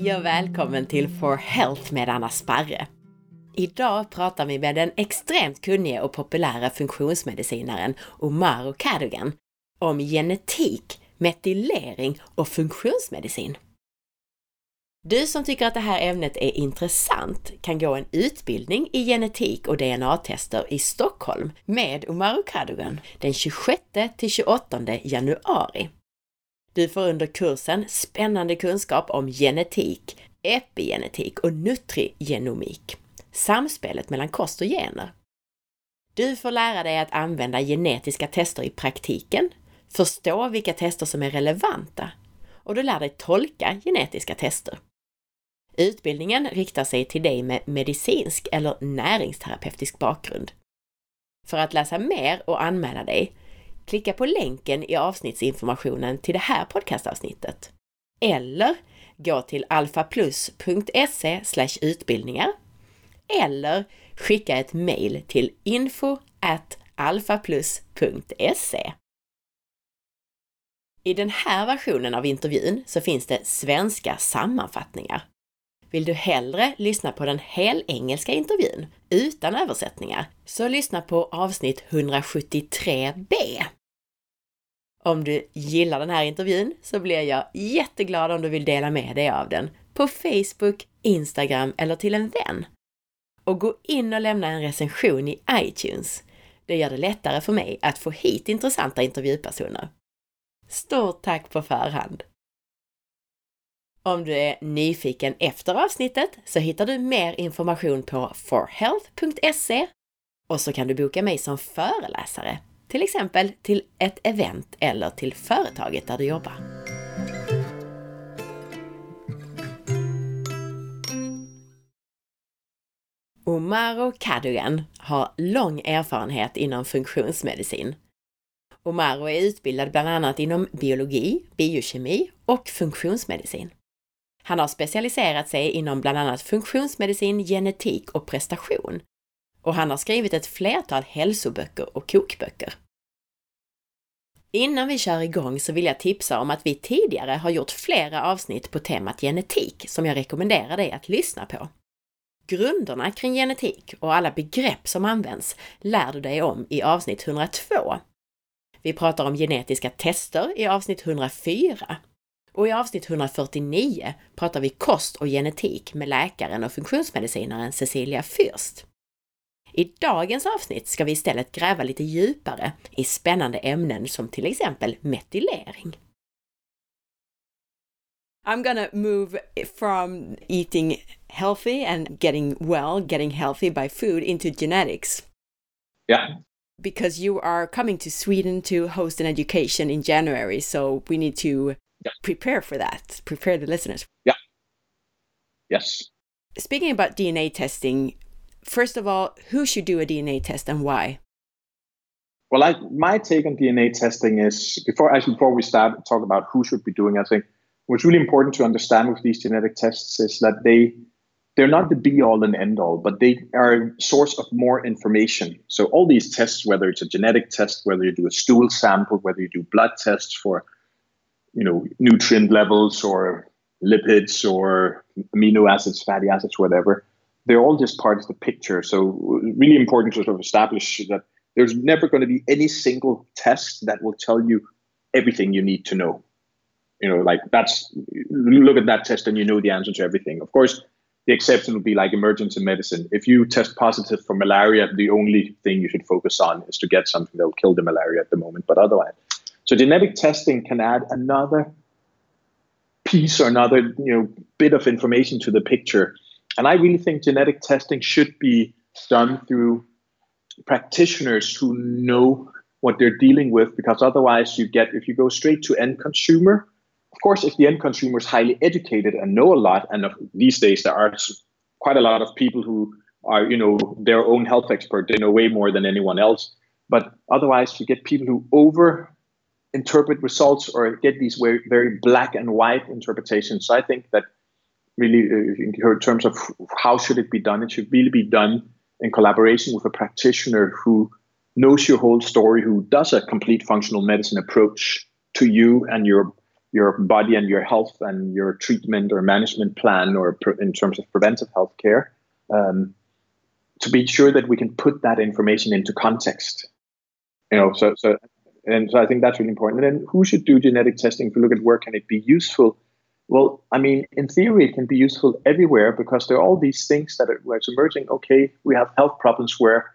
Hej och välkommen till For Health med Anna Sparre. Idag pratar vi med den extremt kunnige och populära funktionsmedicinaren Omar Cadogan om genetik, metylering och funktionsmedicin. Du som tycker att det här ämnet är intressant kan gå en utbildning i genetik och DNA-tester i Stockholm med Omar Cadogan den 26 till 28 januari. Du får under kursen spännande kunskap om genetik, epigenetik och nutrigenomik, samspelet mellan kost och gener. Du får lära dig att använda genetiska tester i praktiken, förstå vilka tester som är relevanta och du lär dig tolka genetiska tester. Utbildningen riktar sig till dig med medicinsk eller näringsterapeutisk bakgrund. För att läsa mer och anmäla dig klicka på länken i avsnittsinformationen till det här podcastavsnittet. Eller gå till alfaplus.se utbildningar eller skicka ett mejl till info alfaplus.se. I den här versionen av intervjun så finns det svenska sammanfattningar. Vill du hellre lyssna på den helengelska intervjun utan översättningar så lyssna på avsnitt 173b. Om du gillar den här intervjun så blir jag jätteglad om du vill dela med dig av den på Facebook, Instagram eller till en vän. Och gå in och lämna en recension i iTunes. Det gör det lättare för mig att få hit intressanta intervjupersoner. Stort tack på förhand! Om du är nyfiken efter avsnittet så hittar du mer information på forhealth.se och så kan du boka mig som föreläsare till exempel till ett event eller till företaget där du jobbar. Omaro Kadugan har lång erfarenhet inom funktionsmedicin. Omaro är utbildad bland annat inom biologi, biokemi och funktionsmedicin. Han har specialiserat sig inom bland annat funktionsmedicin, genetik och prestation och han har skrivit ett flertal hälsoböcker och kokböcker. Innan vi kör igång så vill jag tipsa om att vi tidigare har gjort flera avsnitt på temat genetik som jag rekommenderar dig att lyssna på. Grunderna kring genetik och alla begrepp som används lär du dig om i avsnitt 102. Vi pratar om genetiska tester i avsnitt 104 och i avsnitt 149 pratar vi kost och genetik med läkaren och funktionsmedicinaren Cecilia Fürst. I dagens avsnitt ska vi istället gräva lite djupare i spännande ämnen som till exempel metylering. I'm gonna move from eating healthy and getting well, getting healthy by food into genetics. Yeah. Because you are coming to Sweden to host an education in January, so we need to yeah. prepare for that, prepare the listeners. Yeah. Yes. Speaking about DNA testing, first of all, who should do a DNA test and why? Well, I, my take on DNA testing is before actually before we start talk about who should be doing. I think what's really important to understand with these genetic tests is that they they're not the be all and end all, but they are a source of more information. So all these tests, whether it's a genetic test, whether you do a stool sample, whether you do blood tests for you know nutrient levels or lipids or amino acids, fatty acids, whatever, they're all just part of the picture. So really important to sort of establish that there's never going to be any single test that will tell you everything you need to know. You know, like that's look at that test and you know the answer to everything. Of course, the exception would be like emergency medicine. If you test positive for malaria, the only thing you should focus on is to get something that will kill the malaria at the moment. But otherwise, so genetic testing can add another piece or another you know bit of information to the picture and I really think genetic testing should be done through practitioners who know what they're dealing with, because otherwise, you get, if you go straight to end consumer, of course, if the end consumer is highly educated and know a lot, and these days there are quite a lot of people who are, you know, their own health expert, they know way more than anyone else. But otherwise, you get people who over interpret results or get these very, very black and white interpretations. So I think that really uh, in terms of how should it be done it should really be done in collaboration with a practitioner who knows your whole story who does a complete functional medicine approach to you and your your body and your health and your treatment or management plan or in terms of preventive health care um, to be sure that we can put that information into context. You know so so and so i think that's really important. And then who should do genetic testing if you look at where can it be useful well i mean in theory it can be useful everywhere because there are all these things that are where it's emerging okay we have health problems where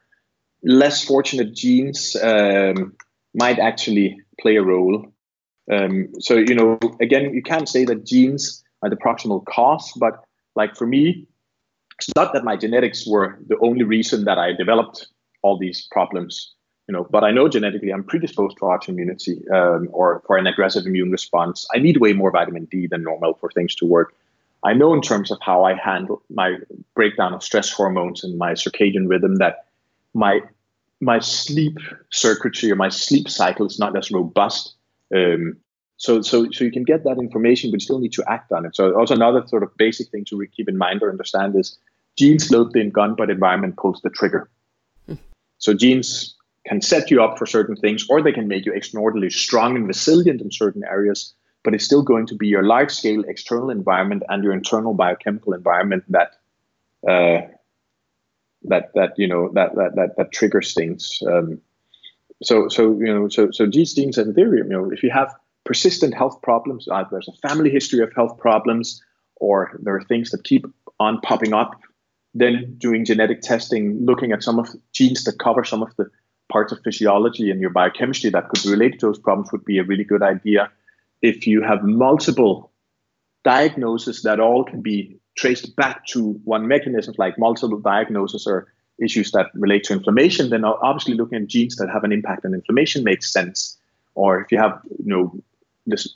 less fortunate genes um, might actually play a role um, so you know, again, you can't say that genes are the proximal cause, but like for me, it's not that my genetics were the only reason that I developed all these problems. You know, but I know genetically I'm predisposed for autoimmunity um, or for an aggressive immune response. I need way more vitamin D than normal for things to work. I know in terms of how I handle my breakdown of stress hormones and my circadian rhythm that my my sleep circuitry or my sleep cycle is not as robust um, so, so, so you can get that information, but you still need to act on it. So, also another sort of basic thing to keep in mind or understand is genes load the gun, but environment pulls the trigger. Mm. So, genes can set you up for certain things, or they can make you extraordinarily strong and resilient in certain areas. But it's still going to be your large-scale external environment and your internal biochemical environment that uh, that that you know that that that, that triggers things. Um, so so you know so so these genes in theory you know if you have persistent health problems either there's a family history of health problems or there are things that keep on popping up then doing genetic testing looking at some of the genes that cover some of the parts of physiology and your biochemistry that could relate to those problems would be a really good idea if you have multiple diagnoses that all can be traced back to one mechanism like multiple diagnoses or issues that relate to inflammation, then obviously looking at genes that have an impact on inflammation makes sense. Or if you have, you know, this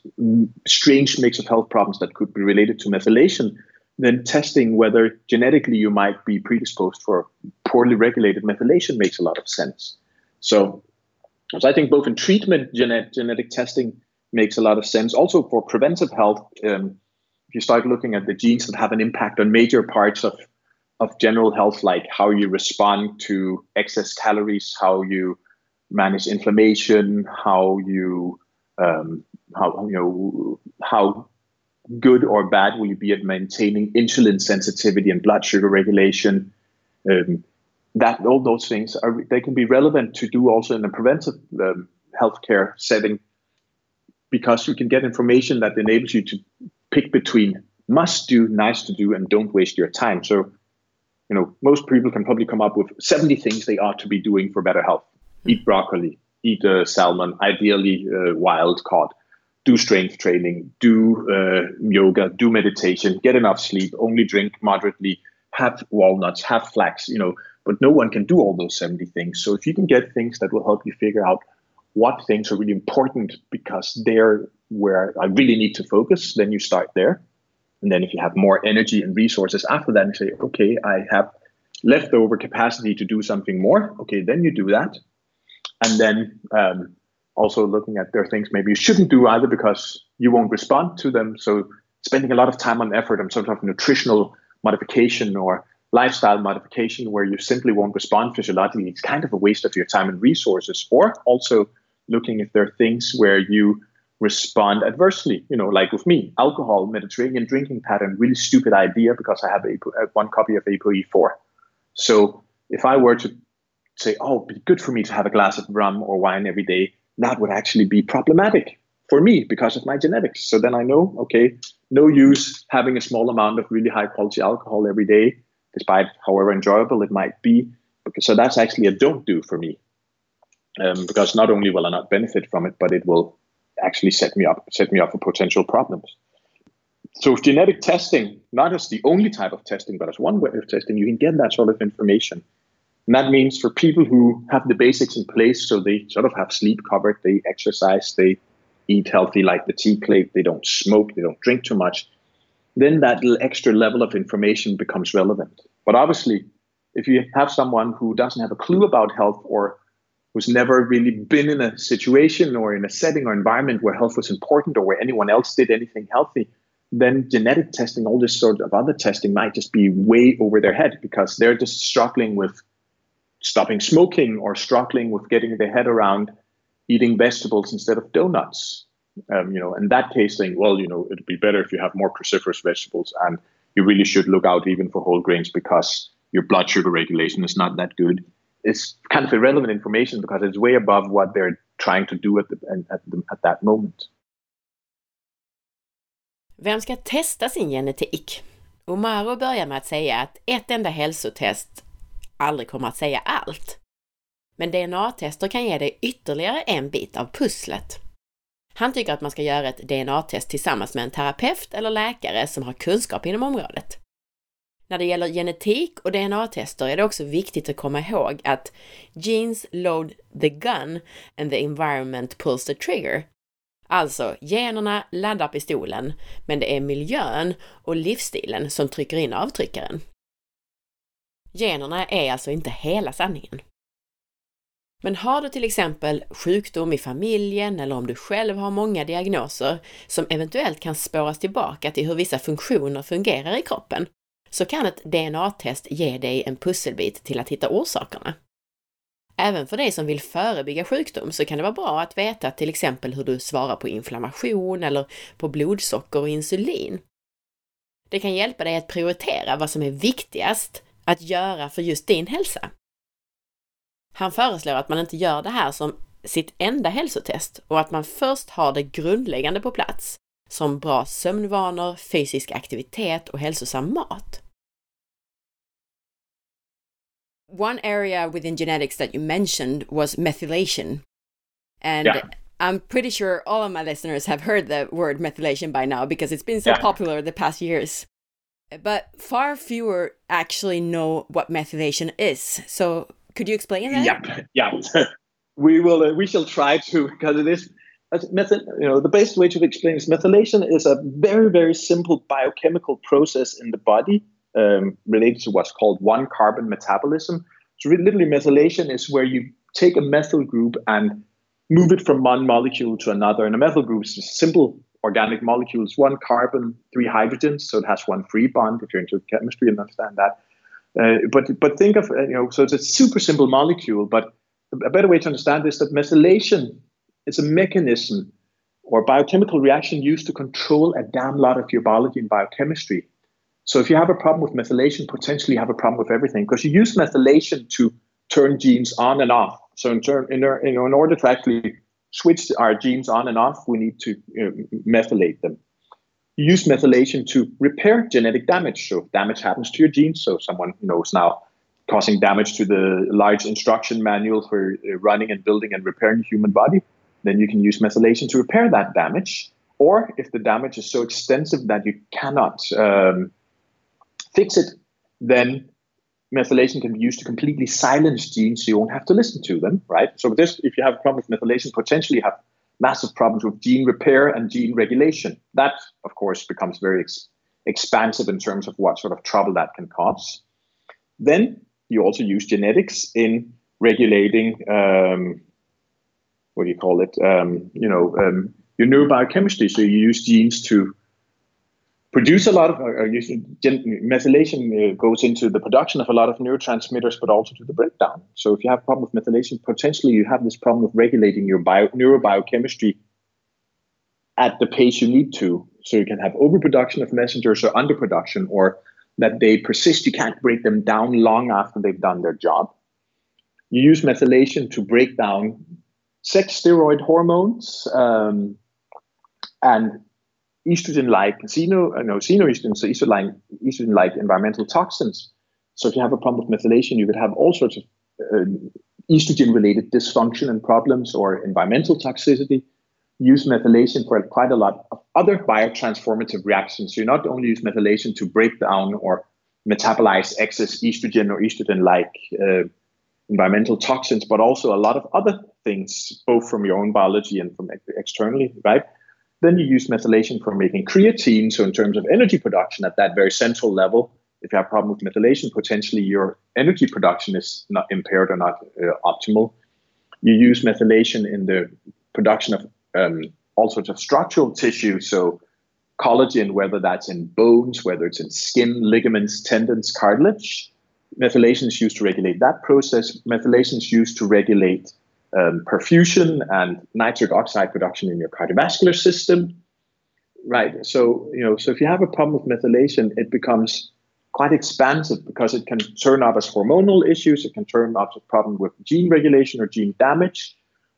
strange mix of health problems that could be related to methylation, then testing whether genetically you might be predisposed for poorly regulated methylation makes a lot of sense. So, so I think both in treatment, genet- genetic testing makes a lot of sense. Also for preventive health, um, if you start looking at the genes that have an impact on major parts of of general health, like how you respond to excess calories, how you manage inflammation, how you um, how you know how good or bad will you be at maintaining insulin sensitivity and blood sugar regulation. Um, that all those things are they can be relevant to do also in a preventive um, healthcare setting because you can get information that enables you to pick between must do, nice to do, and don't waste your time. So you know, most people can probably come up with 70 things they ought to be doing for better health. Eat broccoli, eat uh, salmon, ideally uh, wild caught, do strength training, do uh, yoga, do meditation, get enough sleep, only drink moderately, have walnuts, have flax, you know, but no one can do all those 70 things. So if you can get things that will help you figure out what things are really important because they're where I really need to focus, then you start there. And then if you have more energy and resources after that, and say, okay, I have leftover capacity to do something more. Okay, then you do that. And then um, also looking at there things maybe you shouldn't do either because you won't respond to them. So spending a lot of time and effort on sort of nutritional modification or lifestyle modification where you simply won't respond physiologically, it's kind of a waste of your time and resources. Or also looking if there are things where you respond adversely. You know, like with me, alcohol, Mediterranean drinking pattern, really stupid idea because I have one copy of ApoE4. So if I were to say, oh, it'd be good for me to have a glass of rum or wine every day, that would actually be problematic for me because of my genetics. So then I know, okay, no use having a small amount of really high quality alcohol every day, despite however enjoyable it might be. So that's actually a don't do for me. Um, because not only will I not benefit from it, but it will actually set me up set me up for potential problems. So genetic testing, not as the only type of testing, but as one way of testing, you can get that sort of information. And that means for people who have the basics in place, so they sort of have sleep covered, they exercise, they eat healthy like the tea plate, they don't smoke, they don't drink too much, then that extra level of information becomes relevant. But obviously, if you have someone who doesn't have a clue about health or who's never really been in a situation or in a setting or environment where health was important or where anyone else did anything healthy, then genetic testing, all this sort of other testing might just be way over their head because they're just struggling with stopping smoking or struggling with getting their head around eating vegetables instead of donuts. Um, you know, in that case, saying, well, you know, it'd be better if you have more cruciferous vegetables, and you really should look out even for whole grains because your blood sugar regulation is not that good. It's kind of irrelevant information because it's way above what they're trying to do at, the, at, the, at that moment. Vem ska testa sin genetik? Omaro börjar med att säga att ett enda hälsotest aldrig kommer att säga allt. Men DNA-tester kan ge dig ytterligare en bit av pusslet. Han tycker att man ska göra ett DNA-test tillsammans med en terapeut eller läkare som har kunskap inom området. När det gäller genetik och DNA-tester är det också viktigt att komma ihåg att genes load the gun and the environment pulls the trigger. Alltså, generna laddar pistolen, men det är miljön och livsstilen som trycker in avtryckaren. Generna är alltså inte hela sanningen. Men har du till exempel sjukdom i familjen eller om du själv har många diagnoser som eventuellt kan spåras tillbaka till hur vissa funktioner fungerar i kroppen, så kan ett DNA-test ge dig en pusselbit till att hitta orsakerna. Även för dig som vill förebygga sjukdom så kan det vara bra att veta till exempel hur du svarar på inflammation eller på blodsocker och insulin. Det kan hjälpa dig att prioritera vad som är viktigast att göra för just din hälsa. Han föreslår att man inte gör det här som sitt enda hälsotest och att man först har det grundläggande på plats, som bra sömnvanor, fysisk aktivitet och hälsosam mat. One area within genetics that you mentioned was methylation. And yeah. I'm pretty sure all of my listeners have heard the word methylation by now because it's been so yeah. popular the past years. But far fewer actually know what methylation is. So could you explain that? Yep. Yeah. we will. Uh, we shall try to because it is. Method, you know, the best way to explain is methylation is a very, very simple biochemical process in the body um, related to what's called one carbon metabolism. So, literally, methylation is where you take a methyl group and move it from one molecule to another. And a methyl group is just simple organic molecules, one carbon, three hydrogens. So it has one free bond. If you're into chemistry and understand that, uh, but but think of you know so it's a super simple molecule, but a better way to understand this that methylation is a mechanism or biochemical reaction used to control a damn lot of your biology and biochemistry. So if you have a problem with methylation, potentially you have a problem with everything because you use methylation to turn genes on and off. So in turn, in, know, in order to actually switch our genes on and off, we need to you know, methylate them use methylation to repair genetic damage. So if damage happens to your genes, so someone knows now causing damage to the large instruction manual for uh, running and building and repairing the human body, then you can use methylation to repair that damage. Or if the damage is so extensive that you cannot um, fix it, then methylation can be used to completely silence genes so you won't have to listen to them, right? So this, if you have a problem with methylation, potentially have massive problems with gene repair and gene regulation. That, of course, becomes very ex- expansive in terms of what sort of trouble that can cause. Then you also use genetics in regulating, um, what do you call it? Um, you know, um, your neurobiochemistry. So you use genes to produce a lot of uh, methylation uh, goes into the production of a lot of neurotransmitters, but also to the breakdown. So if you have a problem with methylation, potentially you have this problem of regulating your bio, neurobiochemistry at the pace you need to. So you can have overproduction of messengers or underproduction, or that they persist. You can't break them down long after they've done their job. You use methylation to break down sex steroid hormones um, and estrogen-like xeno, uh, no, so estrogen-like, estrogen-like environmental toxins. So if you have a problem with methylation, you could have all sorts of uh, estrogen-related dysfunction and problems or environmental toxicity. Use methylation for quite a lot of other biotransformative reactions. So you not only use methylation to break down or metabolize excess estrogen or estrogen-like uh, environmental toxins, but also a lot of other things, both from your own biology and from externally, right? Then you use methylation for making creatine. So in terms of energy production at that very central level, if you have a problem with methylation, potentially your energy production is not impaired or not uh, optimal. You use methylation in the production of um, all sorts of structural tissue. So collagen, whether that's in bones, whether it's in skin, ligaments, tendons, cartilage. Methylation is used to regulate that process. Methylation is used to regulate um, perfusion and nitric oxide production in your cardiovascular system. Right. So, you know, so if you have a problem with methylation, it becomes quite expansive because it can turn up as hormonal issues, it can turn up as a problem with gene regulation or gene damage,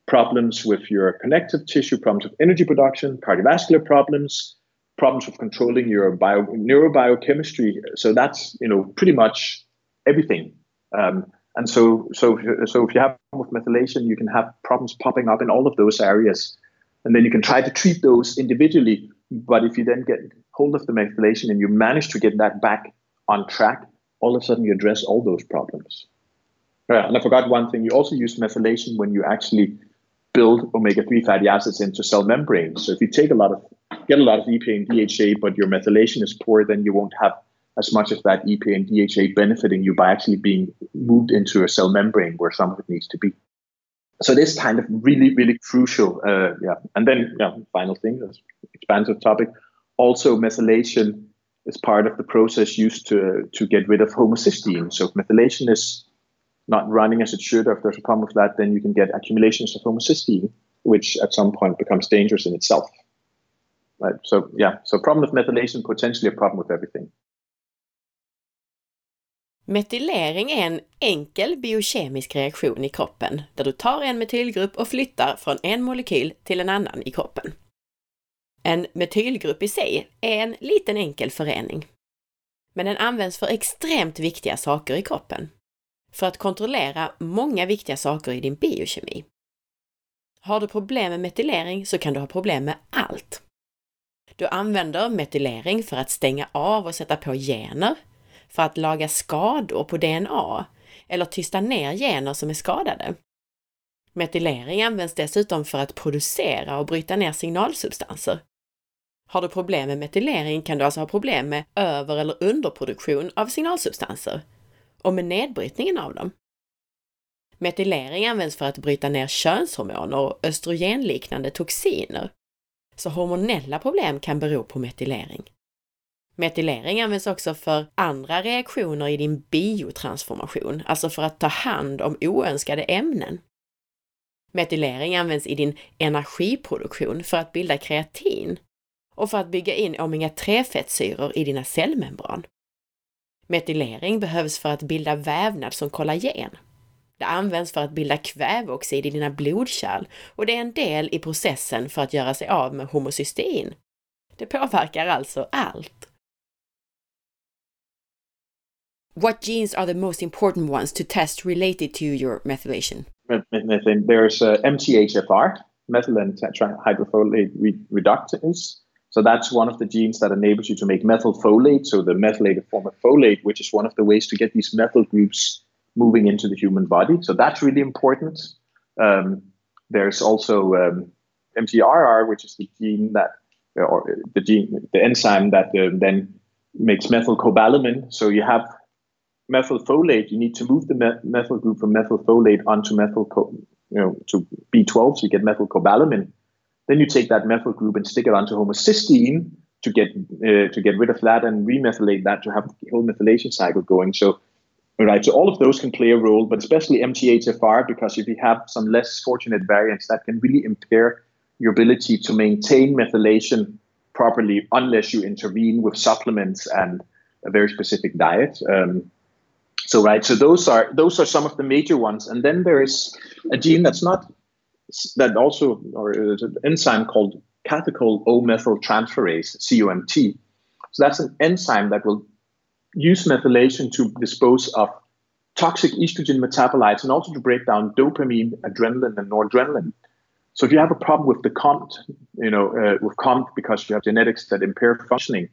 problems with your connective tissue, problems with energy production, cardiovascular problems, problems with controlling your bio, neurobiochemistry. So that's you know pretty much everything. Um, and so, so, so if you have with methylation, you can have problems popping up in all of those areas, and then you can try to treat those individually. But if you then get hold of the methylation and you manage to get that back on track, all of a sudden you address all those problems. Right, and I forgot one thing. You also use methylation when you actually build omega-3 fatty acids into cell membranes. So if you take a lot of get a lot of EPA and DHA, but your methylation is poor, then you won't have as much of that EPA and DHA benefiting you by actually being moved into a cell membrane where some of it needs to be. So this kind of really, really crucial. Uh, yeah, and then yeah, final thing, expansive topic. Also, methylation is part of the process used to to get rid of homocysteine. So if methylation is not running as it should, or if there's a problem with that, then you can get accumulations of homocysteine, which at some point becomes dangerous in itself. Right. So yeah, so problem with methylation potentially a problem with everything. Metylering är en enkel biokemisk reaktion i kroppen där du tar en metylgrupp och flyttar från en molekyl till en annan i kroppen. En metylgrupp i sig är en liten enkel förening. Men den används för extremt viktiga saker i kroppen. För att kontrollera många viktiga saker i din biokemi. Har du problem med metylering så kan du ha problem med allt. Du använder metylering för att stänga av och sätta på gener, för att laga skador på DNA eller tysta ner gener som är skadade. Metylering används dessutom för att producera och bryta ner signalsubstanser. Har du problem med metylering kan du alltså ha problem med över eller underproduktion av signalsubstanser och med nedbrytningen av dem. Metylering används för att bryta ner könshormoner och östrogenliknande toxiner. Så hormonella problem kan bero på metylering. Metylering används också för andra reaktioner i din biotransformation, alltså för att ta hand om oönskade ämnen. Metylering används i din energiproduktion för att bilda kreatin och för att bygga in omega-3-fettsyror i dina cellmembran. Metylering behövs för att bilda vävnad som kollagen. Det används för att bilda kväveoxid i dina blodkärl och det är en del i processen för att göra sig av med homocystein. Det påverkar alltså allt. What genes are the most important ones to test related to your methylation? Methylation. There's uh, MTHFR, methylene tetrahydrofolate re- reductase. So that's one of the genes that enables you to make methylfolate, so the methylated form of folate, which is one of the ways to get these methyl groups moving into the human body. So that's really important. Um, there's also um, MTRR, which is the gene that, or the gene, the enzyme that uh, then makes methylcobalamin. So you have methylfolate, you need to move the me- methyl group from methylfolate onto methyl, you know, to B12, so you get methylcobalamin. Then you take that methyl group and stick it onto homocysteine to get uh, to get rid of that and remethylate that to have the whole methylation cycle going. So, right, so all of those can play a role, but especially MTHFR because if you have some less fortunate variants, that can really impair your ability to maintain methylation properly unless you intervene with supplements and a very specific diet. Um, so right, so those are those are some of the major ones, and then there is a gene that's not that also or an enzyme called catechol O methyltransferase COMT. So that's an enzyme that will use methylation to dispose of toxic estrogen metabolites and also to break down dopamine, adrenaline, and noradrenaline. So if you have a problem with the COMT, you know, uh, with COMT because you have genetics that impair functioning,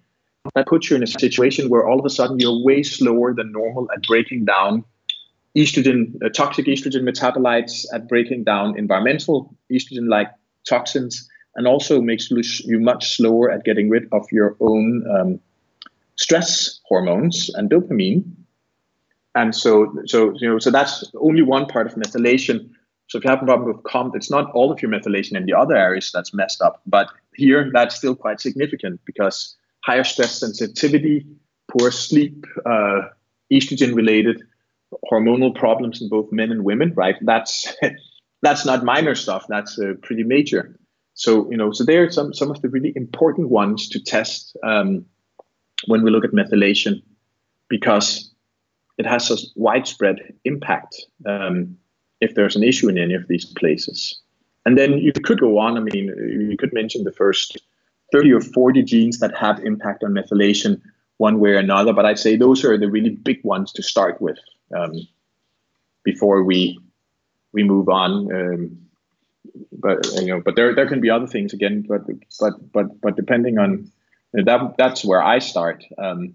that puts you in a situation where all of a sudden you're way slower than normal at breaking down estrogen, uh, toxic estrogen metabolites, at breaking down environmental estrogen like toxins, and also makes you much slower at getting rid of your own um, stress hormones and dopamine. And so, so you know, so that's only one part of methylation. So if you have a problem with COMT, it's not all of your methylation in the other areas that's messed up, but here that's still quite significant because higher stress sensitivity, poor sleep, uh, estrogen related hormonal problems in both men and women, right? That's that's not minor stuff. That's uh, pretty major. So you know, so there are some some of the really important ones to test um, when we look at methylation, because it has a widespread impact um, if there's an issue in any of these places. And then you could go on. I mean, you could mention the first 30 or 40 genes that have impact on methylation one way or another, but I'd say those are the really big ones to start with um, before we we move on. Um, but you know, but there there can be other things again. But but but but depending on that, that's where I start. Um,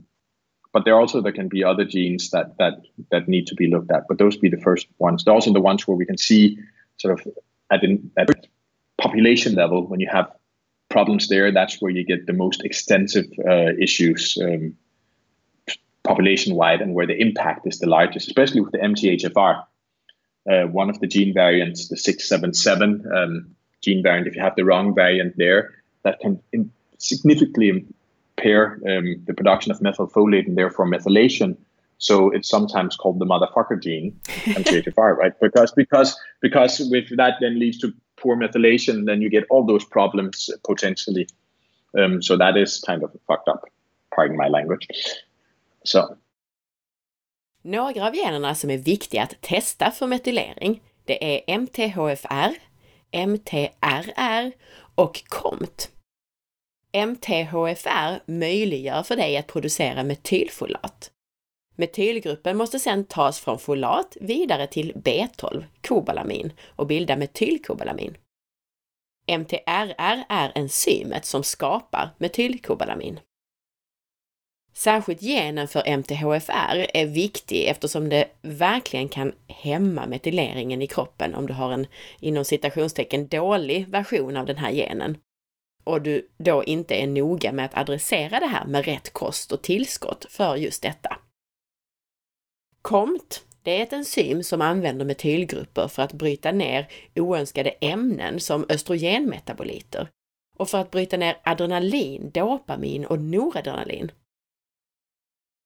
but there also there can be other genes that that that need to be looked at. But those be the first ones. They're also the ones where we can see sort of at an at population level when you have problems there. That's where you get the most extensive uh, issues. Um, population wide and where the impact is the largest, especially with the MTHFR uh, one of the gene variants, the 677 um, gene variant, if you have the wrong variant there, that can in- significantly impair um, the production of methylfolate and therefore methylation. So it's sometimes called the motherfucker gene, MTHFR, right? Because because because with that then leads to poor methylation, then you get all those problems potentially. Um, so that is kind of fucked up. Pardon my language. So Några av generna som är viktiga att testa för metylering, det är MTHFR, MTRR och COMT. MTHFR möjliggör för dig att producera metylfolat. Metylgruppen måste sedan tas från folat vidare till B12, kobalamin, och bilda metylkobalamin. MTRR är enzymet som skapar metylkobalamin. Särskilt genen för MTHFR är viktig eftersom det verkligen kan hämma metyleringen i kroppen om du har en inom citationstecken dålig version av den här genen och du då inte är noga med att adressera det här med rätt kost och tillskott för just detta. KOMT, det är ett enzym som använder metylgrupper för att bryta ner oönskade ämnen som östrogenmetaboliter och för att bryta ner adrenalin, dopamin och noradrenalin.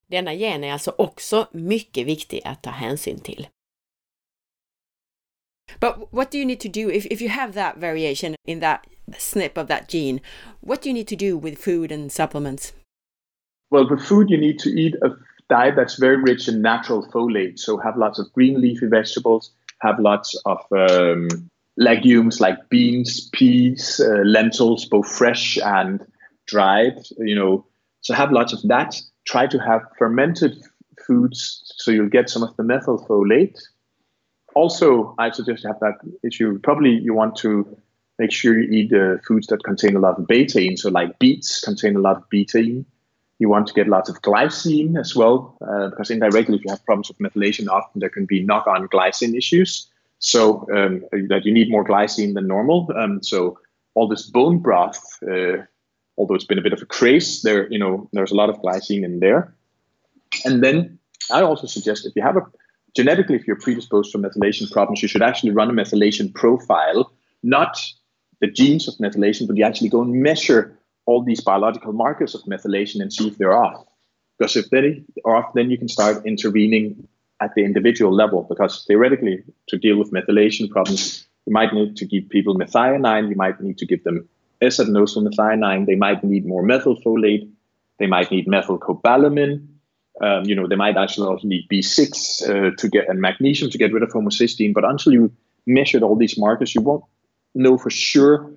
Denna gen är alltså också mycket viktig att ta hänsyn till. But what do you need to do if, if you have that variation in that snip of that gene? What do you need to do with food and supplements? Well, with food, you need to eat a diet that's very rich in natural folate. So have lots of green leafy vegetables, have lots of um, legumes like beans, peas, uh, lentils, both fresh and dried. You know, so have lots of that try to have fermented foods so you'll get some of the methylfolate. Also, I suggest you have that issue. Probably you want to make sure you eat uh, foods that contain a lot of betaine. So, like beets contain a lot of betaine. You want to get lots of glycine as well, uh, because indirectly, if you have problems with methylation, often there can be knock on glycine issues. So, um, that you need more glycine than normal. Um, so, all this bone broth, uh, although it's been a bit of a craze, there you know there's a lot of glycine in there. And then I also suggest if you have a genetically, if you're predisposed to methylation problems, you should actually run a methylation profile, not the genes of methylation, but you actually go and measure all these biological markers of methylation and see if they're off. Because if they are off, then you can start intervening at the individual level. Because theoretically, to deal with methylation problems, you might need to give people methionine, you might need to give them S-adenosylmethionine, they might need more methylfolate, they might need methylcobalamin, um, you know, they might actually also need B6 uh, to get and magnesium to get rid of homocysteine. But until you measured all these markers, you won't know for sure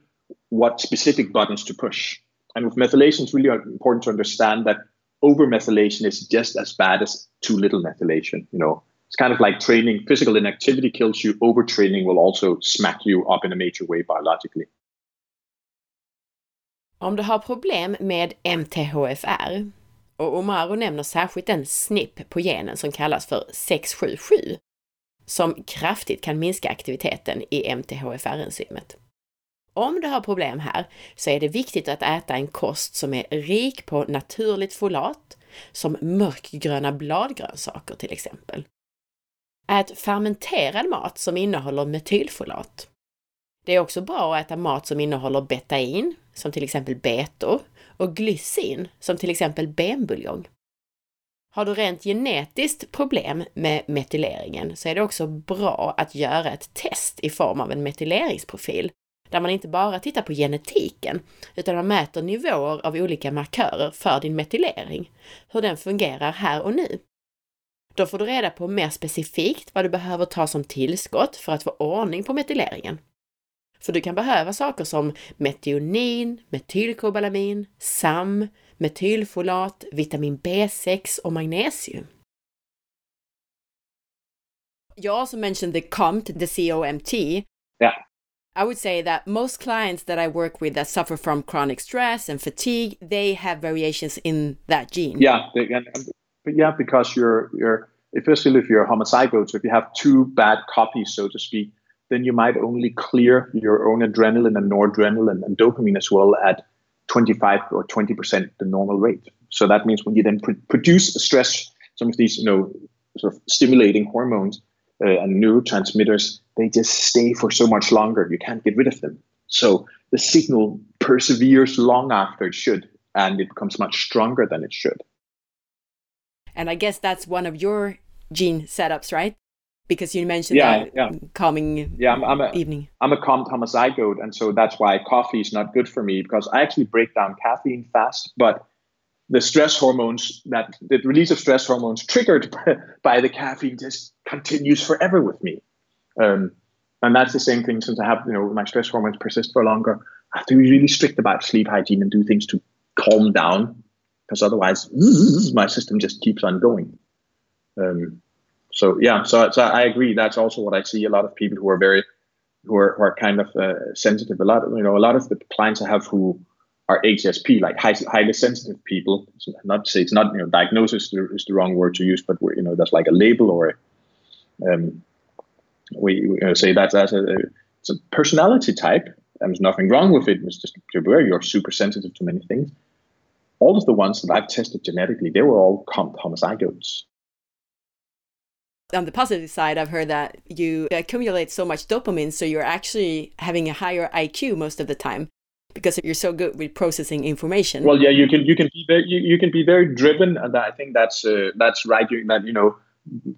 what specific buttons to push. And with methylation, it's really important to understand that over methylation is just as bad as too little methylation. You know, it's kind of like training. Physical inactivity kills you. Overtraining will also smack you up in a major way biologically. Om du har problem med MTHFR, och Omaro nämner särskilt en snipp på genen som kallas för 677, som kraftigt kan minska aktiviteten i MTHFR-enzymet. Om du har problem här så är det viktigt att äta en kost som är rik på naturligt folat, som mörkgröna bladgrönsaker till exempel. Ät fermenterad mat som innehåller metylfolat. Det är också bra att äta mat som innehåller betain, som till exempel betor, och glycin, som till exempel benbuljong. Har du rent genetiskt problem med metyleringen så är det också bra att göra ett test i form av en metyleringsprofil där man inte bara tittar på genetiken utan man mäter nivåer av olika markörer för din metylering, hur den fungerar här och nu. Då får du reda på mer specifikt vad du behöver ta som tillskott för att få ordning på metyleringen. För du kan behöva saker som metionin, metylkobalamin, SAM, metylfolat, vitamin B6 och magnesium. You also mentioned the COMT, the COMT. Yeah. I would say that most clients that I work with that suffer from chronic stress and fatigue, they have variations in that gene. Yeah, they, and, yeah, because you're you're especially if you're homozygote, so if you have two bad copies, so to speak, then you might only clear your own adrenaline and noradrenaline and dopamine as well at 25 or 20% the normal rate. So that means when you then pr- produce stress, some of these, you know, sort of stimulating hormones uh, and neurotransmitters, they just stay for so much longer. You can't get rid of them. So the signal perseveres long after it should, and it becomes much stronger than it should. And I guess that's one of your gene setups, right? Because you mentioned Yeah, that yeah. calming Yeah, I'm, I'm a, evening. I'm a homozygote, and so that's why coffee is not good for me because I actually break down caffeine fast, but the stress hormones that the release of stress hormones triggered by the caffeine just continues forever with me. Um, and that's the same thing since I have, you know, my stress hormones persist for longer. I have to be really strict about sleep hygiene and do things to calm down because otherwise my system just keeps on going. Um, so yeah, so, so I agree. That's also what I see. A lot of people who are very, who are, who are kind of uh, sensitive. A lot, of, you know, a lot of the clients I have who are HSP, like high, highly sensitive people. Not to say it's not, you know, diagnosis is the, wrong word to use, but you know, that's like a label or, um, we, we you know, say that as a, it's a personality type. And there's nothing wrong with it. It's just you're super sensitive to many things. All of the ones that I've tested genetically, they were all homozygotes. On the positive side, I've heard that you accumulate so much dopamine, so you're actually having a higher IQ most of the time because you're so good with processing information. Well, yeah, you can you can be very you, you can be very driven, and I think that's uh, that's right. You, that you know,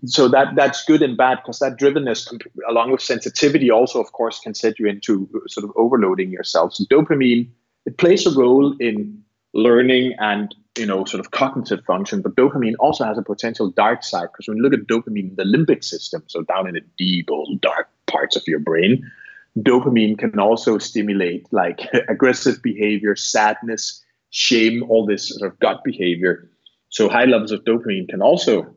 so that that's good and bad because that drivenness, along with sensitivity, also of course can set you into sort of overloading yourself. So dopamine it plays a role in learning and you know sort of cognitive function, but dopamine also has a potential dark side because when you look at dopamine, in the limbic system, so down in the deep old dark parts of your brain, dopamine can also stimulate like aggressive behavior, sadness, shame, all this sort of gut behavior. So high levels of dopamine can also,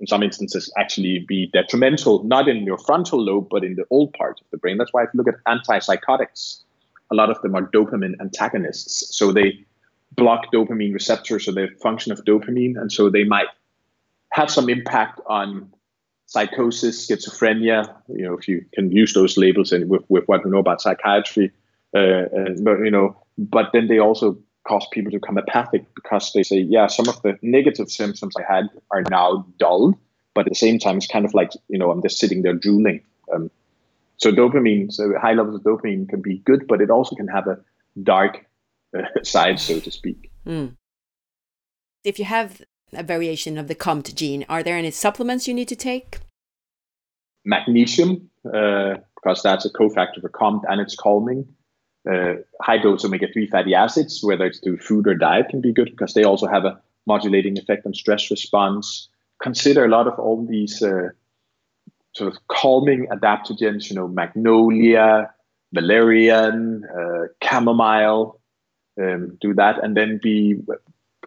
in some instances, actually be detrimental, not in your frontal lobe, but in the old part of the brain. That's why if you look at antipsychotics, a lot of them are dopamine antagonists. So they block dopamine receptors or the function of dopamine, and so they might have some impact on psychosis, schizophrenia. You know, if you can use those labels and with, with what we know about psychiatry, uh, uh, but you know, but then they also cause people to become apathic because they say, yeah, some of the negative symptoms I had are now dulled, but at the same time, it's kind of like you know, I'm just sitting there drooling. Um, so dopamine, so high levels of dopamine can be good, but it also can have a dark uh, side, so to speak. Mm. If you have a variation of the COMT gene, are there any supplements you need to take? Magnesium, uh, because that's a cofactor for COMT and it's calming. Uh, high dose omega 3 fatty acids, whether it's through food or diet, can be good because they also have a modulating effect on stress response. Consider a lot of all these uh, sort of calming adaptogens, you know, magnolia, valerian, uh, chamomile, um, do that, and then be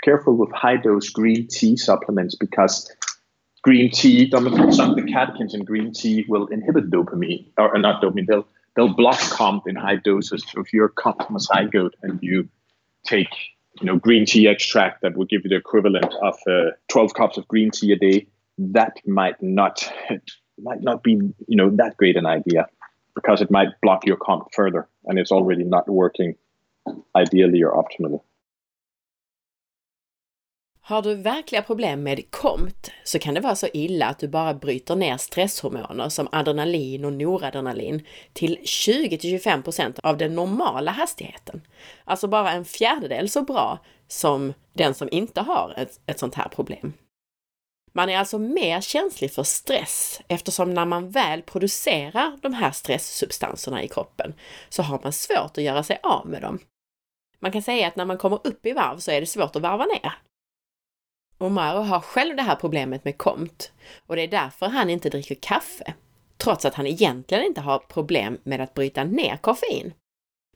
careful with high dose green tea supplements because green tea, some of the catechins in green tea will inhibit dopamine, or, not dopamine, they'll, they'll block COMT in high doses. So if you're COMT and you take you know, green tea extract that would give you the equivalent of uh, 12 cups of green tea a day, that might not might not be you know that great an idea because it might block your COMT further and it's already not working ideally or optimally. Har du verkliga problem med KOMT så kan det vara så illa att du bara bryter ner stresshormoner som adrenalin och noradrenalin till 20-25% av den normala hastigheten. Alltså bara en fjärdedel så bra som den som inte har ett, ett sånt här problem. Man är alltså mer känslig för stress eftersom när man väl producerar de här stresssubstanserna i kroppen så har man svårt att göra sig av med dem. Man kan säga att när man kommer upp i varv så är det svårt att varva ner. Omaro har själv det här problemet med KOMT och det är därför han inte dricker kaffe, trots att han egentligen inte har problem med att bryta ner koffein.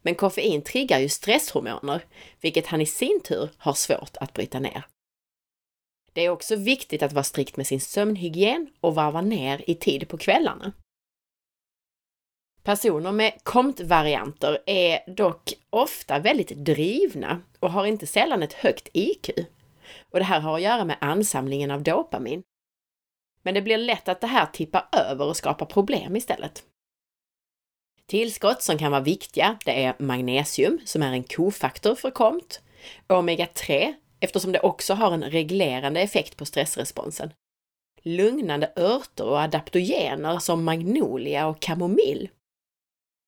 Men koffein triggar ju stresshormoner, vilket han i sin tur har svårt att bryta ner. Det är också viktigt att vara strikt med sin sömnhygien och varva ner i tid på kvällarna. Personer med KOMT-varianter är dock ofta väldigt drivna och har inte sällan ett högt IQ. Och det här har att göra med ansamlingen av dopamin. Men det blir lätt att det här tippar över och skapar problem istället. Tillskott som kan vara viktiga, det är magnesium som är en kofaktor för KOMT, omega-3 eftersom det också har en reglerande effekt på stressresponsen. Lugnande örter och adaptogener som magnolia och kamomill.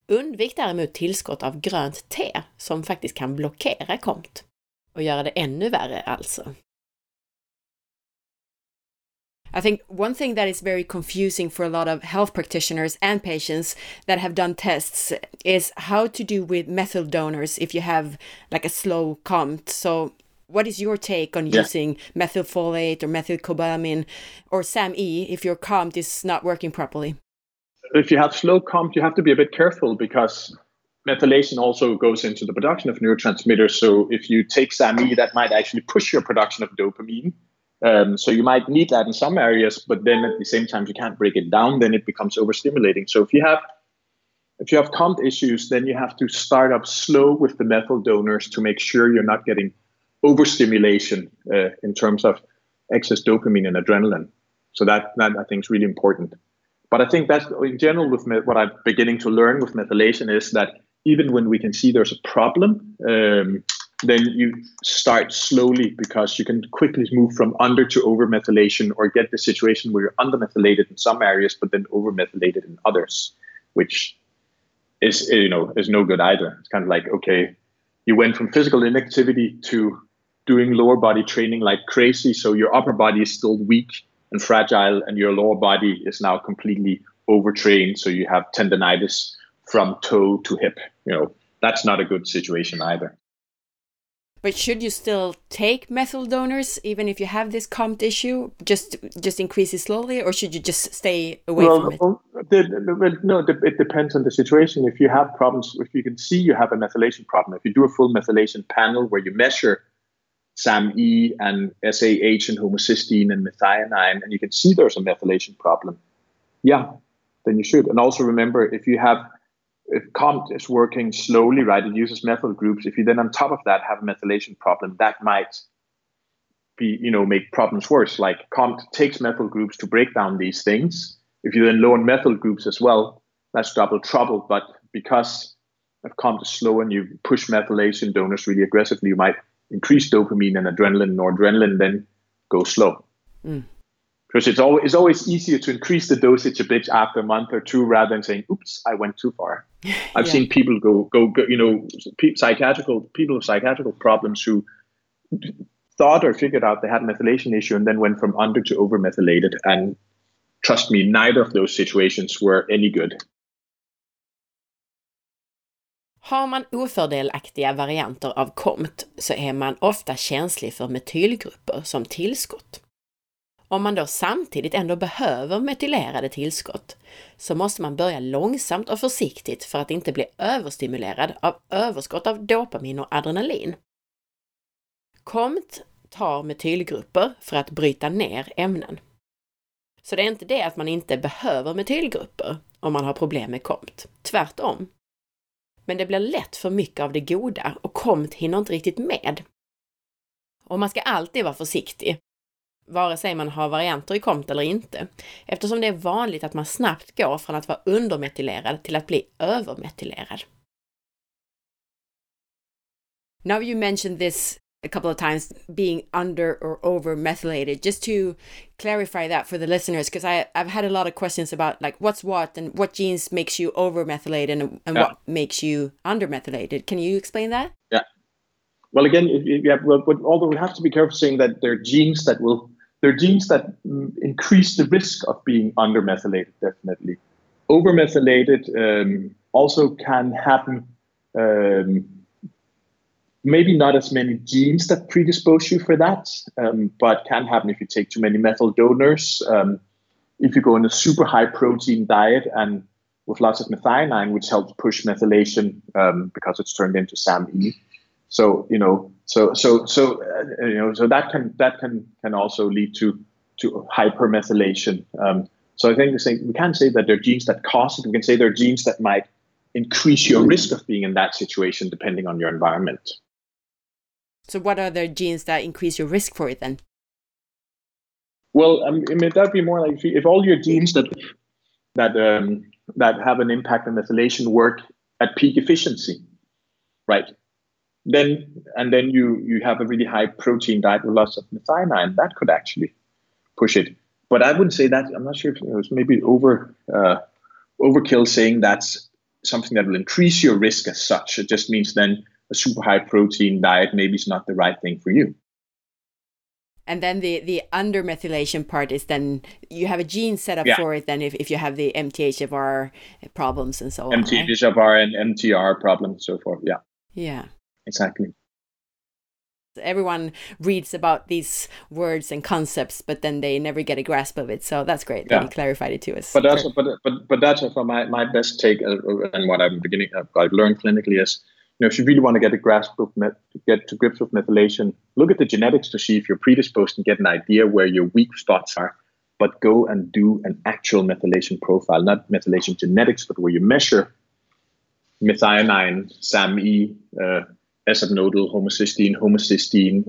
Undvik däremot tillskott av grönt te som faktiskt kan blockera KOMT och göra det ännu värre alltså. I think one thing that is very confusing for a lot of health practitioners and patients that have done tests is how to do with methyl donors if you have like a slow COMT. So, what is your take on yeah. using methylfolate or methylcobalamin or SAMe if your COMT is not working properly? If you have slow COMT, you have to be a bit careful because methylation also goes into the production of neurotransmitters. So, if you take SAMe, that might actually push your production of dopamine um, so you might need that in some areas, but then at the same time you can't break it down. Then it becomes overstimulating. So if you have if you have COMT issues, then you have to start up slow with the methyl donors to make sure you're not getting overstimulation uh, in terms of excess dopamine and adrenaline. So that that I think is really important. But I think that's in general with what I'm beginning to learn with methylation is that even when we can see there's a problem, um, then you start slowly because you can quickly move from under to over methylation or get the situation where you're under methylated in some areas but then over methylated in others which is you know is no good either. It's kind of like okay you went from physical inactivity to doing lower body training like crazy so your upper body is still weak and fragile and your lower body is now completely overtrained so you have tendonitis from toe to hip you know that's not a good situation either but should you still take methyl donors even if you have this COMT issue? Just just increase it slowly, or should you just stay away well, from it? Well, the, no, it depends on the situation. If you have problems, if you can see you have a methylation problem, if you do a full methylation panel where you measure SAMe and SAH and homocysteine and methionine, and you can see there's a methylation problem, yeah, then you should. And also remember, if you have if COMT is working slowly, right, it uses methyl groups. If you then on top of that have a methylation problem, that might be, you know, make problems worse. Like COMT takes methyl groups to break down these things. If you then lower methyl groups as well, that's double trouble. But because if COMT is slow and you push methylation donors really aggressively, you might increase dopamine and adrenaline, noradrenaline, then go slow. Mm because it's always it's always easier to increase the dosage a bit after a month or two rather than saying, "Oops, I went too far." I've yeah. seen people go, go go you know psychiatrical people with psychiatrical problems who thought or figured out they had a methylation issue and then went from under to over methylated and trust me neither of those situations were any good. Har man ofördelaktiga varianter av COMT så är man ofta känslig för metylgrupper som tillskott. Om man då samtidigt ändå behöver metylerade tillskott så måste man börja långsamt och försiktigt för att inte bli överstimulerad av överskott av dopamin och adrenalin. KOMT tar metylgrupper för att bryta ner ämnen. Så det är inte det att man inte behöver metylgrupper om man har problem med KOMT. Tvärtom. Men det blir lätt för mycket av det goda och KOMT hinner inte riktigt med. Och man ska alltid vara försiktig vare sig man har varianter i KOMT eller inte, eftersom det är vanligt att man snabbt går från att vara undermetylerad till att bli övermetylerad. Now you mentioned this a couple of times being under or over methylated just to clarify that for the listeners because i've had a lot of questions about like what's what and what genes makes you over methylated and, and yeah. what makes you under methylated can you explain that? Yeah. Well again yeah well, although we have to be careful saying that there are genes that will there are genes that mm, increase the risk of being undermethylated, definitely. Overmethylated um, also can happen. Um, maybe not as many genes that predispose you for that, um, but can happen if you take too many methyl donors. Um, if you go on a super high protein diet and with lots of methionine, which helps push methylation um, because it's turned into SAMe. So you know, so so so uh, you know, so that can that can can also lead to to hypermethylation. Um, so I think we can't say that there are genes that cause it. We can say there are genes that might increase your risk of being in that situation depending on your environment. So, what are the genes that increase your risk for it then? Well, I mean, that'd be more like if, if all your genes that that um, that have an impact on methylation work at peak efficiency, right? Then and then you you have a really high protein diet with lots of methionine. That could actually push it. But I wouldn't say that. I'm not sure if it was maybe over uh, overkill saying that's something that will increase your risk as such. It just means then a super high protein diet maybe is not the right thing for you. And then the the undermethylation part is then you have a gene set up yeah. for it. Then if, if you have the MTHFR problems and so on. MTHFR right? and MTR problems and so forth. Yeah. Yeah. Exactly. Everyone reads about these words and concepts, but then they never get a grasp of it. So that's great yeah. that you clarified it to us. But that's but but but that's for my my best take uh, and what I'm beginning I've learned clinically is you know, if you really want to get a grasp of met, get to grips with methylation, look at the genetics to see if you're predisposed and get an idea where your weak spots are. But go and do an actual methylation profile, not methylation genetics, but where you measure methionine, SAMe, uh, S-nodal, homocysteine, homocysteine,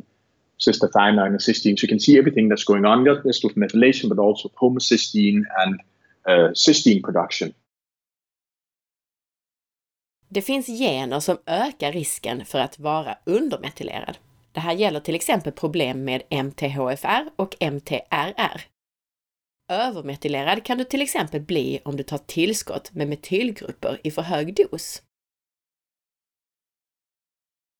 cystathionine, and cysteine. So you can see everything that's going on, not just with methylation, but also homocysteine and uh, cysteine production. Det finns gener som ökar risken för att vara undermetylerad. Det här gäller till exempel problem med MTHFR och MTRR. Övermetylerad kan du till exempel bli om du tar tillskott med metylgrupper i för hög dos.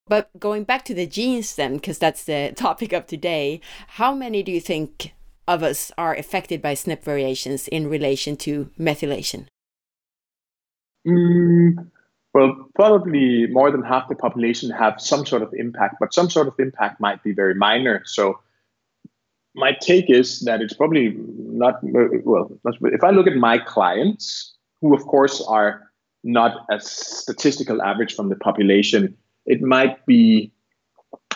But going back to the genes then, because that's the topic of today, how many do you think of us are affected by SNP variations in relation to methylation? Mm, well, probably more than half the population have some sort of impact, but some sort of impact might be very minor. So my take is that it's probably not well. If I look at my clients, who of course are not a statistical average from the population, it might be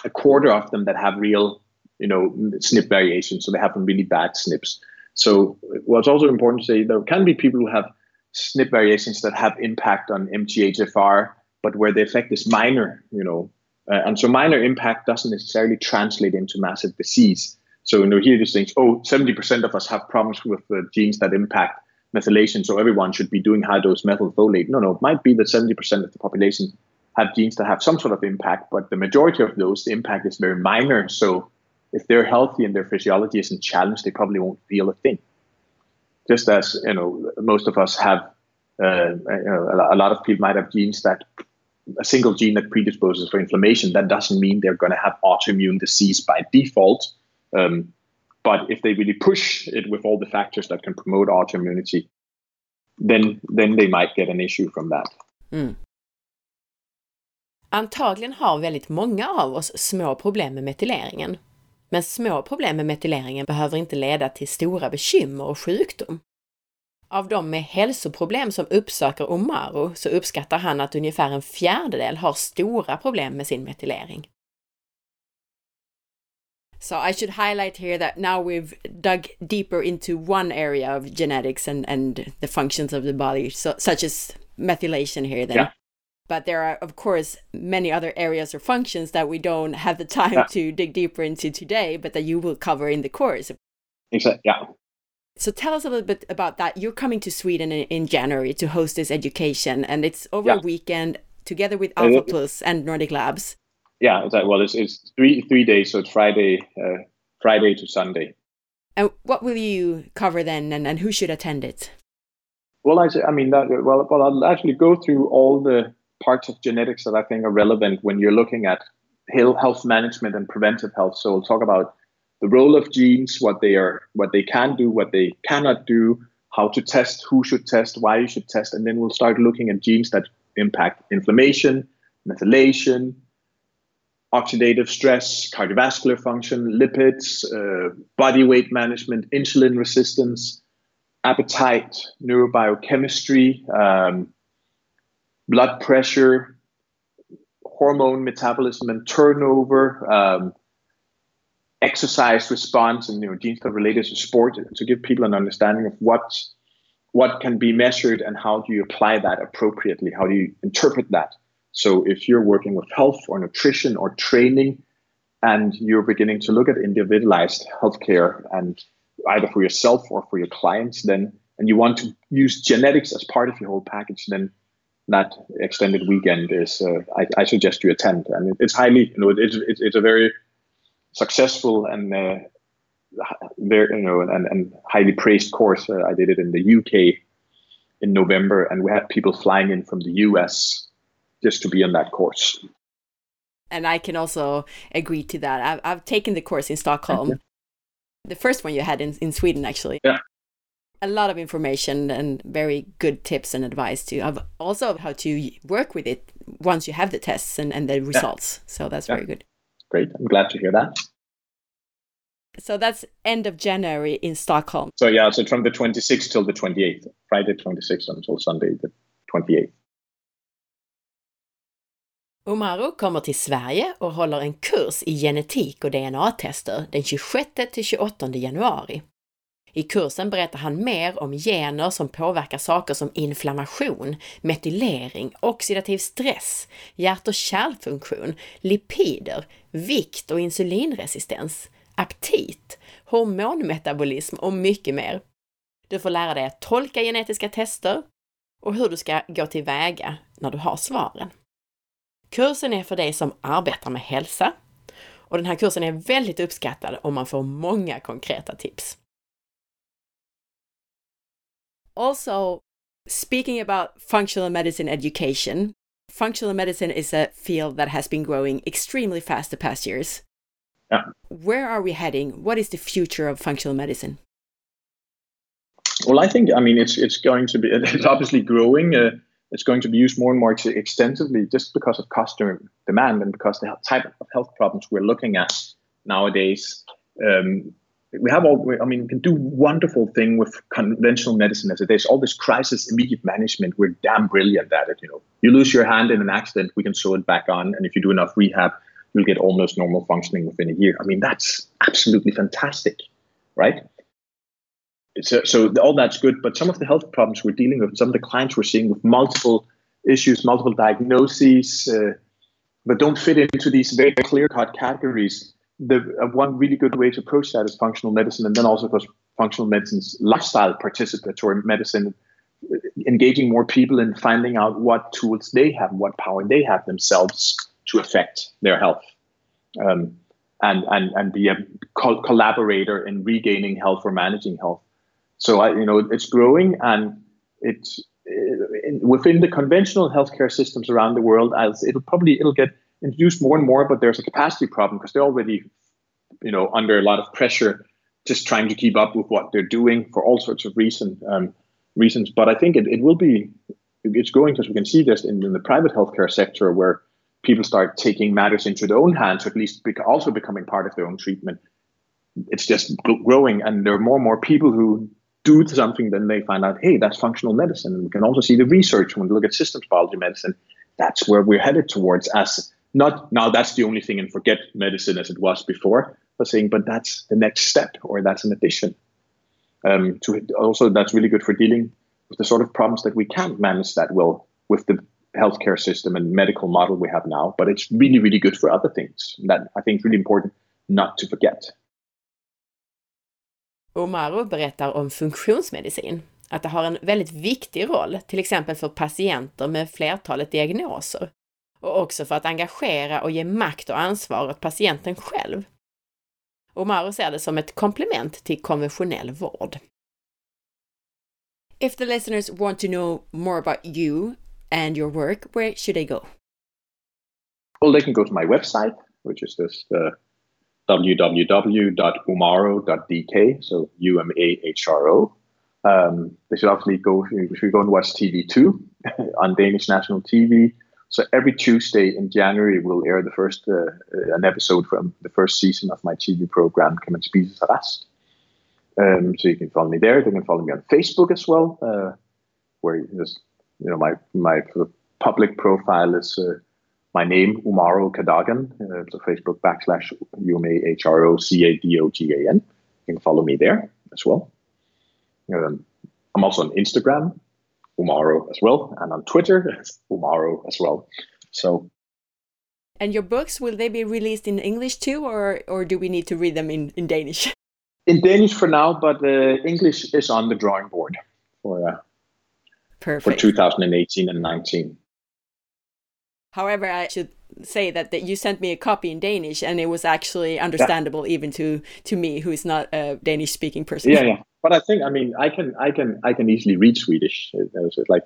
a quarter of them that have real, you know, SNP variations. So they have really bad SNPs. So what's also important to say there can be people who have SNP variations that have impact on MTHFR, but where the effect is minor, you know. Uh, and so minor impact doesn't necessarily translate into massive disease. So you know, here just things, oh, 70% of us have problems with the genes that impact methylation, so everyone should be doing high dose methylfolate. No, no, it might be that 70% of the population have genes that have some sort of impact, but the majority of those, the impact is very minor. So if they're healthy and their physiology isn't challenged, they probably won't feel a thing just as you know most of us have uh, you know, a lot of people might have genes that a single gene that predisposes for inflammation that doesn't mean they're going to have autoimmune disease by default um, but if they really push it with all the factors that can promote autoimmunity then then they might get an issue from that mm. Antagligen har väldigt många av oss små problem med metyleringen. Men små problem med metyleringen behöver inte leda till stora bekymmer och sjukdom. Av de med hälsoproblem som uppsöker Omaro så uppskattar han att ungefär en fjärdedel har stora problem med sin metylering. So I should highlight here that now we've dug deeper into one area of genetics and, and the functions of the body, so, such as methylation here then. Yeah but there are of course many other areas or functions that we don't have the time yeah. to dig deeper into today but that you will cover in the course exactly yeah so tell us a little bit about that you're coming to sweden in, in january to host this education and it's over yeah. a weekend together with alpha plus and nordic labs yeah exactly. well it's, it's three three days so it's friday uh, friday to sunday and what will you cover then and, and who should attend it well i i mean that well, well i'll actually go through all the parts of genetics that I think are relevant when you're looking at health management and preventive health. So we'll talk about the role of genes, what they are, what they can do, what they cannot do, how to test, who should test, why you should test, and then we'll start looking at genes that impact inflammation, methylation, oxidative stress, cardiovascular function, lipids, uh, body weight management, insulin resistance, appetite, neurobiochemistry, um, blood pressure, hormone metabolism and turnover, um, exercise response, and you know genes that are related to sport to give people an understanding of what what can be measured and how do you apply that appropriately? How do you interpret that? So if you're working with health or nutrition or training, and you're beginning to look at individualized healthcare and either for yourself or for your clients, then and you want to use genetics as part of your whole package, then that extended weekend is uh, I, I, suggest you attend, and it's highly you know it's it's, it's a very successful and uh, very you know and, and highly praised course. Uh, I did it in the UK in November, and we had people flying in from the US just to be on that course. And I can also agree to that. I've, I've taken the course in Stockholm, the first one you had in, in Sweden, actually. Yeah a lot of information and very good tips and advice too. Of also how to work with it once you have the tests and, and the results. Yeah. so that's yeah. very good. Great. I'm glad to hear that. So that's end of january in stockholm. So yeah so from the 26th till the 28th friday 26th until sunday the 28th Umahro kommer till Sverige och håller en kurs i genetik och DNA-tester den 26 till 28 januari. I kursen berättar han mer om gener som påverkar saker som inflammation, metylering, oxidativ stress, hjärt och kärlfunktion, lipider, vikt och insulinresistens, aptit, hormonmetabolism och mycket mer. Du får lära dig att tolka genetiska tester och hur du ska gå tillväga när du har svaren. Kursen är för dig som arbetar med hälsa och den här kursen är väldigt uppskattad om man får många konkreta tips. Also, speaking about functional medicine education, functional medicine is a field that has been growing extremely fast the past years. Yeah. Where are we heading? What is the future of functional medicine? Well, I think I mean it's it's going to be it's obviously growing. Uh, it's going to be used more and more extensively just because of customer demand and because the type of health problems we're looking at nowadays. Um, we have all i mean we can do wonderful thing with conventional medicine as it is. All this crisis immediate management we're damn brilliant at it you know. You lose your hand in an accident we can sew it back on and if you do enough rehab you'll get almost normal functioning within a year. I mean that's absolutely fantastic right? So, so all that's good but some of the health problems we're dealing with some of the clients we're seeing with multiple issues multiple diagnoses uh, but don't fit into these very clear cut categories the uh, one really good way to approach that is functional medicine, and then also because functional medicine's lifestyle participatory medicine, uh, engaging more people in finding out what tools they have, what power they have themselves to affect their health, um, and and and be a co- collaborator in regaining health or managing health. So I, you know, it's growing and it's uh, within the conventional healthcare systems around the world. As it'll probably it'll get introduced more and more, but there's a capacity problem because they're already, you know, under a lot of pressure, just trying to keep up with what they're doing for all sorts of reason um, reasons. But I think it, it will be, it's growing because we can see this in, in, the private healthcare sector where people start taking matters into their own hands, or at least also becoming part of their own treatment. It's just growing, and there are more and more people who do something, then they find out, hey, that's functional medicine. And we can also see the research when we look at systems biology medicine. That's where we're headed towards as not now that's the only thing and forget medicine as it was before, but saying, but that's the next step or that's an addition. Um, to also that's really good for dealing with the sort of problems that we can't manage that well with the healthcare system and medical model we have now, but it's really, really good for other things. That I think is really important not to forget. Umahro berättar om funktionsmedicin, att det har en väldigt viktig roll, till exempel för patienter med flertalet diagnoser och också för att engagera och ge makt och ansvar åt patienten själv. Omaro ser det som ett komplement till konventionell vård. If the listeners want to know more about you and your work, where should they go? Well, they can go to my website, which is just uh, www.umaro.dk, so U M A H R O. Um, they should obviously go, should go and watch TV2 on Danish national TV. So every Tuesday in January, we'll air the first uh, uh, an episode from the first season of my TV program, Kan man spise sig? Um, so you can follow me there. You can follow me on Facebook as well, uh, where just you know my my public profile is uh, my name Umahro Cadogan. Uh, so Facebook backslash U M A H R O C A D O G A N. You can follow me there as well. Um, I'm also on Instagram, Umahro as well, and on Twitter, Umahro as well. So. And your books will they be released in English too, or or do we need to read them in, in Danish? In Danish for now, but uh, English is on the drawing board for uh, Perfect. for 2018 and 19. However, I should say that, that you sent me a copy in Danish, and it was actually understandable yeah. even to to me, who is not a Danish speaking person. Yeah, yeah. But I think, I mean, I can, I can, I can easily read Swedish. Uh, like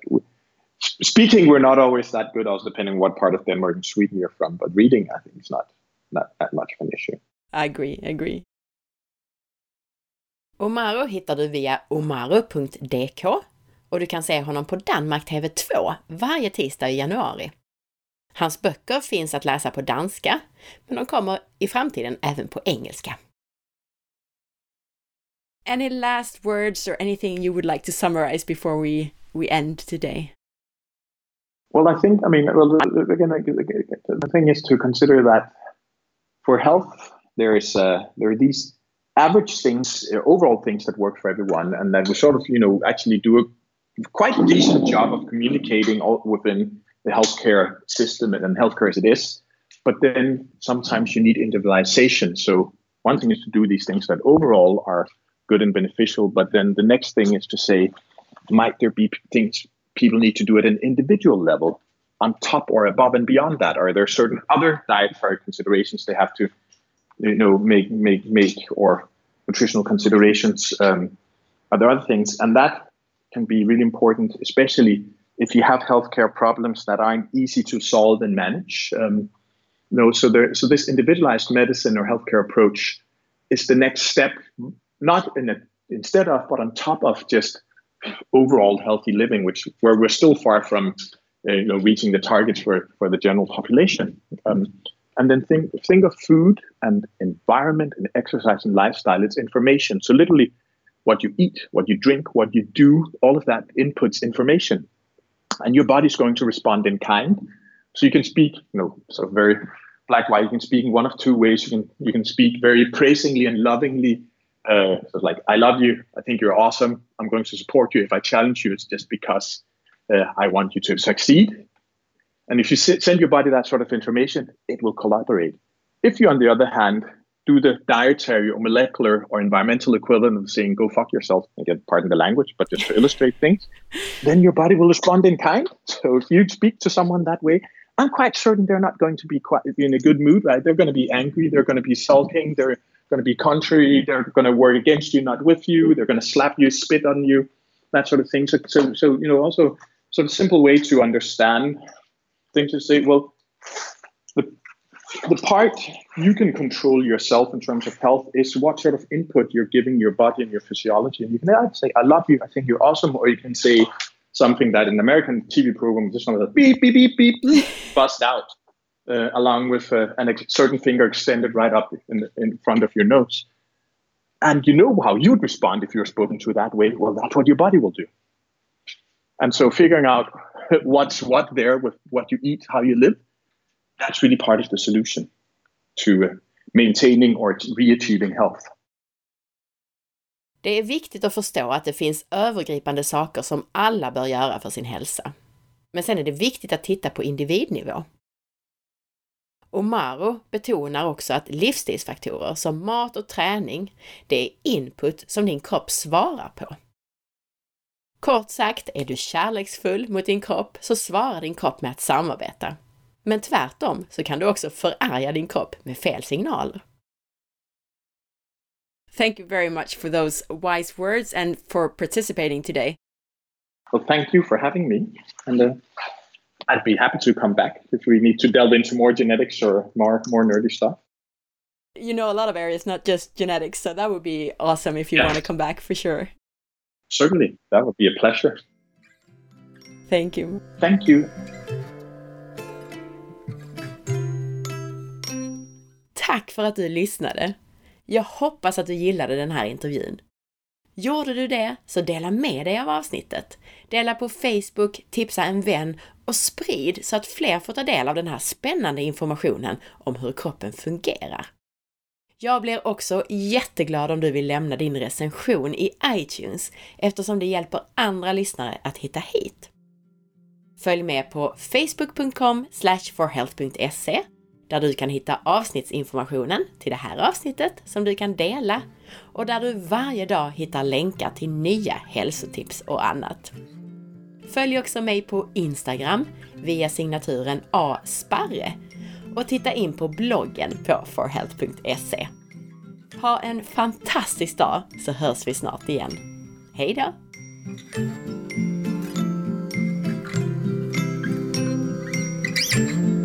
speaking, we're not always that good, also depending what part of Denmark and Sweden you're from. But reading, I think, is not not that much of an issue. I agree. I agree. Omaro hittar du via omaro.dk och du kan se honom på Danmark TV2 varje tisdag i januari. Hans böcker finns att läsa på danska, men de kommer i framtiden även på engelska. Any last words or anything you would like to summarize before we, we end today? Well, I think, I mean, well, again, the thing is to consider that for health, there is uh, there are these average things, uh, overall things that work for everyone, and that we sort of, you know, actually do a quite decent job of communicating all within the healthcare system and healthcare as it is. But then sometimes you need individualization. So one thing is to do these things that overall are good and beneficial. But then the next thing is to say, might there be things people need to do at an individual level on top or above and beyond that? Are there certain other dietary considerations they have to, you know, make make make or nutritional considerations? Um, are there other things? And that can be really important, especially if you have healthcare problems that aren't easy to solve and manage. Um, so there, so this individualized medicine or healthcare approach is the next step, not in a, instead of, but on top of just overall healthy living, which where we're still far from, uh, you know, reaching the targets for for the general population. Um, and then think think of food and environment and exercise and lifestyle. It's information. So literally, what you eat, what you drink, what you do, all of that inputs information and your body's going to respond in kind. So you can speak, you know, sort of very black white. You can speak in one of two ways. You can you can speak very praisingly and lovingly, uh, like I love you. I think you're awesome. I'm going to support you. If I challenge you, it's just because uh, I want you to succeed. And if you send your body that sort of information, it will collaborate. If you, on the other hand, do the dietary or molecular or environmental equivalent of saying go fuck yourself again pardon the language but just to illustrate things then your body will respond in kind so if you speak to someone that way i'm quite certain they're not going to be quite in a good mood right they're going to be angry they're going to be sulking they're going to be contrary they're going to work against you not with you they're going to slap you spit on you that sort of thing so so, so you know also sort of simple way to understand things to say well the the part you can control yourself in terms of health is what sort of input you're giving your body and your physiology. And you can either say, I love you, I think you're awesome, or you can say something that an American TV program just one of the beep, beep, beep, beep, beep bust out, uh, along with uh, a certain finger extended right up in, the, in front of your nose. And you know how you'd respond if you were spoken to that way. Well, that's what your body will do. And so figuring out what's what there with what you eat, how you live, that's really part of the solution to uh, maintaining or re-achieving health. Det är viktigt att förstå att det finns övergripande saker som alla bör göra för sin hälsa. Men sen är det viktigt att titta på individnivå. Omaro betonar också att livsstilsfaktorer som mat och träning, det är input som din kropp svarar på. Kort sagt, är du kärleksfull mot din kropp så svarar din kropp med att samarbeta. Men tvärtom så kan du också förarga din kropp med fel signaler. Thank you very much for those wise words and for participating today. Well, thank you for having me. And uh, I'd be happy to come back if we need to delve into more genetics or more, more nerdy stuff. you know a lot of areas, not just genetics. So that would be awesome if you Yeah. want to come back for sure. Certainly, that would be a pleasure. Thank you. Thank you. Tack för att du lyssnade! Jag hoppas att du gillade den här intervjun. Gjorde du det, så dela med dig av avsnittet. Dela på Facebook, tipsa en vän och sprid så att fler får ta del av den här spännande informationen om hur kroppen fungerar. Jag blir också jätteglad om du vill lämna din recension i iTunes eftersom det hjälper andra lyssnare att hitta hit. Följ med på facebook.com forhealth.se där du kan hitta avsnittsinformationen till det här avsnittet som du kan dela och där du varje dag hittar länkar till nya hälsotips och annat. Följ också mig på Instagram via signaturen asparre och titta in på bloggen på forhealth.se. Ha en fantastisk dag så hörs vi snart igen. Hejdå! thank